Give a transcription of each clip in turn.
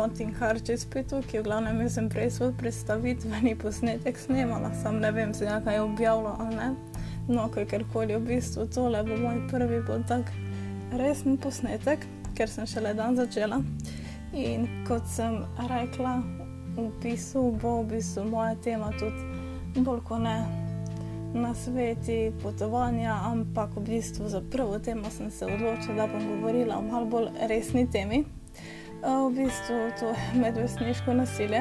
No, Tinkar čez petu, ki v glavnem jaz sem prej svoj predstavitveni posnetek snemala, sam ne vem, se kaj je objavilo ali ne. No, kakorkoli v bistvu tole bo moj prvi bolj tak resen posnetek, ker sem šele dan začela. In kot sem rekla, v pisu bo v bistvu moja tema tudi bolj kot ne na sveti potovanja, ampak v bistvu za prvo temo sem se odločila, da bom govorila o malo bolj resni temi. V bistvu to je medvrstniško nasilje.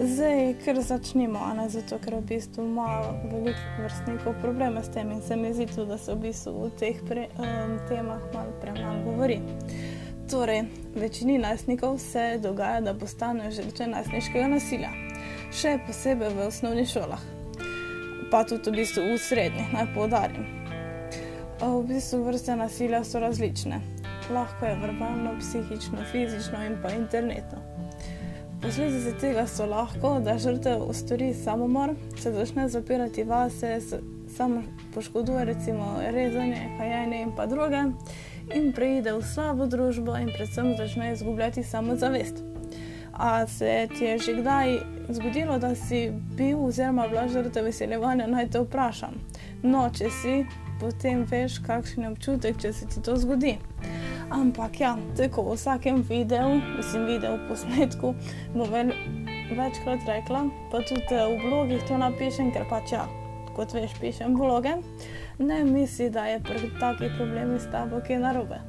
Zdaj, ker začnemo, ne, zato ker v bistvu ima veliko vrstnikov probleme s tem in se mi zdi tudi, da se v bistvu v teh pre, um, temah malo premalo govori. Torej, večini najstnikov se dogaja, da postanejo žrtve najstniškega nasilja, še posebej v osnovnih šolah pa tudi v, bistvu v srednjih, naj poudarim. V bistvu vrste nasilja so različne. Lahko je verbalno, psihično, fizično in pa internetno. Posledice tega so lahko, da žrtev ustori samomor, se začne zapirati vase, samo poškoduje, recimo rezanje, kajenje in pa druge, in preide v slabo družbo in predvsem začne izgubljati samozavest. A se ti je že kdaj zgodilo, da si bil oziroma bila žrtev veseljevanja, naj te vprašam. No, če si, potem veš, kakšen je občutek, če se ti to zgodi. Ampak ja, tako v vsakem videu, mislim, videu posnetku, bom večkrat rekla, pa tudi eh, v blogih to napišem, ker pač ja, kot veš, pišem vloge. Ne misli, da je pri takih problemih s tabo kaj narobe.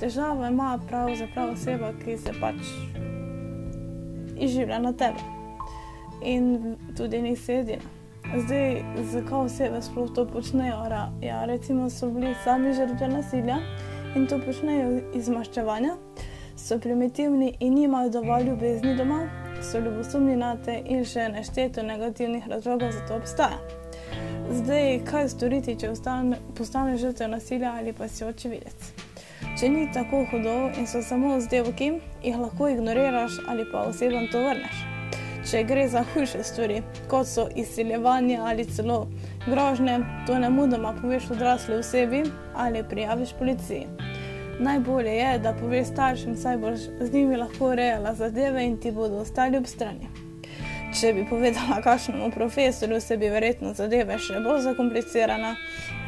Težave ima pravzaprav oseba, ki se pač izživlja na tebe. In tudi nisi edina. Zdaj, zakaj osebe sploh to počnejo? Ja, recimo, so bili sami žrtve nasilja in to počnejo iz maščevanja, so primitivni in nimajo dovolj ljubezni doma, so ljubosumni na te in še nešteto negativnih razlogov za to obstaja. Zdaj, kaj storiti, če postaneš žrtev nasilja ali pa si očividec? Če ni tako hudo in so samo zdevki, jih lahko ignoriraš ali pa osebam to vrneš. Če gre za hujše stvari, kot so izsiljevanje ali celo grožnje, to ne mudoma poveš odrasli osebi ali prijaviš policiji. Najbolje je, da poveš staršem, saj boš z njimi lahko urejala zadeve in ti bodo ostali ob strani. Če bi povedala kakšnemu profesorju, se bi verjetno zadeve še bolj zakomplicirale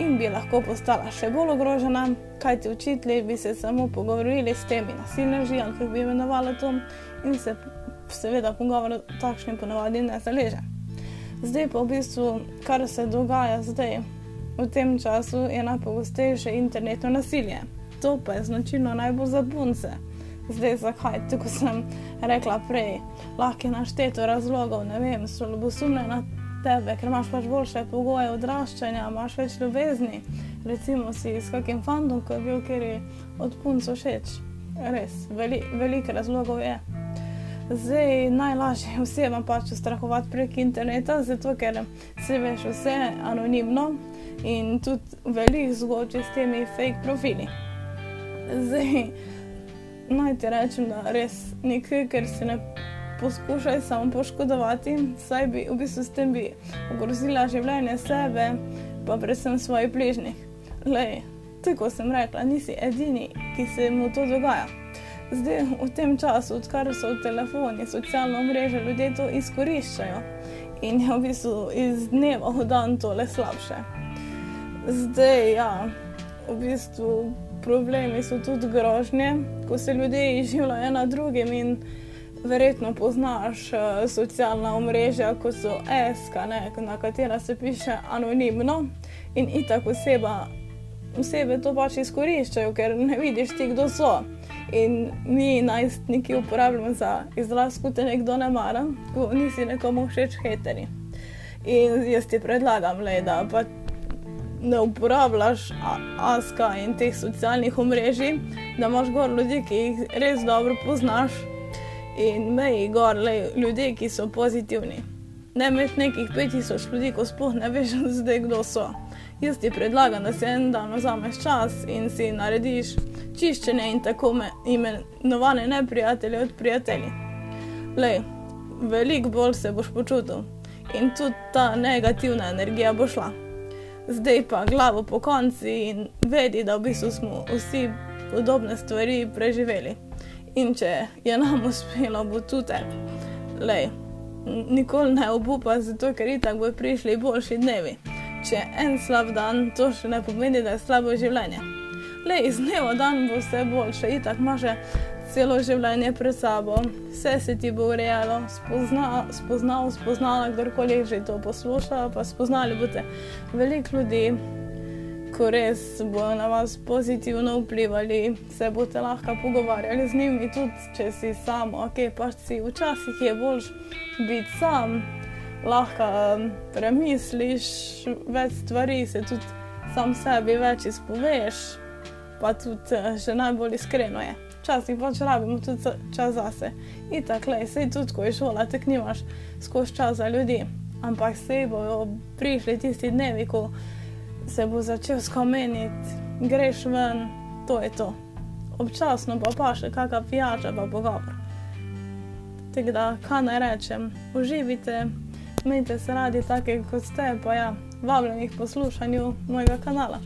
in bi lahko postala še bolj ogrožena, kajti učitelji bi se samo pogovorili s temi nasilneži, ali kako bi imenovali to, in se seveda pogovor takšnim ponavadi ne zaleže. Zdaj pa v bistvu, kar se dogaja zdaj, v tem času, je najpogostejše internetno nasilje. To pa je značilno najbolj za punce. Zdaj, zakaj? Tako sem rekla prej, lahko je našteto razlogov, ne vem, so ljubosumne na tebe, ker imaš pač boljše pogoje odraščanja, imaš več ljubezni. Recimo si s kakim fandom, ki je bil kjer je od punco všeč. Res, veli, veliko razlogov je. Zdaj najlažje je osebam pač ustrahovati prek interneta, zato ker se veš vse anonimno in tudi veliko zgodb s temi fake profili. Zdaj, naj ti rečem, da res nekaj, ker si ne poskušaj samo poškodovati, saj bi v bistvu s tem bi ogrozila življenje sebe, pa predvsem svojih bližnjih. Lej, tako sem rekla, nisi edini, ki se mu to dogaja. Zdaj, v tem času, odkar so telefoni, socialno mreže, ljudje to izkoriščajo in je v bistvu iz dneva v dan tole slabše. Zdaj, ja, v bistvu problemi so tudi grožnje, ko se ljudje izživljajo ena drugim in verjetno poznaš uh, socialna omrežja, kot so SK, ne, na katera se piše anonimno in itak oseba, osebe to pač izkoriščajo, ker ne vidiš ti, kdo so. In mi najstniki uporabljamo za izraz, ko te nekdo ne mara, ko nisi nekomu všeč heteri. In jaz ti predlagam, le, da pač ne uporabljaš aska in teh socialnih omrežij, da imaš gor ljudi, ki jih res dobro poznaš in meji gor le ljudi, ki so pozitivni. Ne med nekih 5000 ljudi, ko sploh ne veš, zdaj kdo so. Jaz ti predlagam, da si en dan vzameš čas in si narediš čiščenje in tako imenovane neprijatelje od prijatelji. Lej, veliko bolj se boš počutil in tudi ta negativna energija bo šla zdaj pa glavo po konci in vedi, da v bistvu smo vsi podobne stvari preživeli. In če je nam uspelo, bo tudi tebi. Lej, nikoli ne obupa, zato ker itak bo prišli boljši dnevi. Če en slab dan, to še ne pomeni, da je slabo življenje. Le iz dneva v dan bo vse boljše, itak imaš celo življenje pred sabo, vse se ti bo urejalo, spozna, spoznal, spoznala, kdorkoli že to posluša, pa spoznali boste veliko ljudi, ko res bodo na vas pozitivno vplivali, se boste lahko pogovarjali z njimi, tudi če si samo, ok, pač si. Včasih je bolj biti sam, lahko um, premisliš več stvari, se tudi sam sebi več izpoveš, pa tudi uh, še najbolj iskreno je včasih pač rabimo tudi čas zase. In tako je, sej tudi, ko je šola, tek nimaš skozi čas za ljudi. Ampak se bojo prišli tisti dnevi, ko se bo začel skomeniti, greš ven, to je to. Občasno pa pa še kakšna pijača, pa pogovor. Tako da, kaj naj rečem, uživite, imejte se radi, take kot ste, pa ja, vabljeni k poslušanju mojega kanala.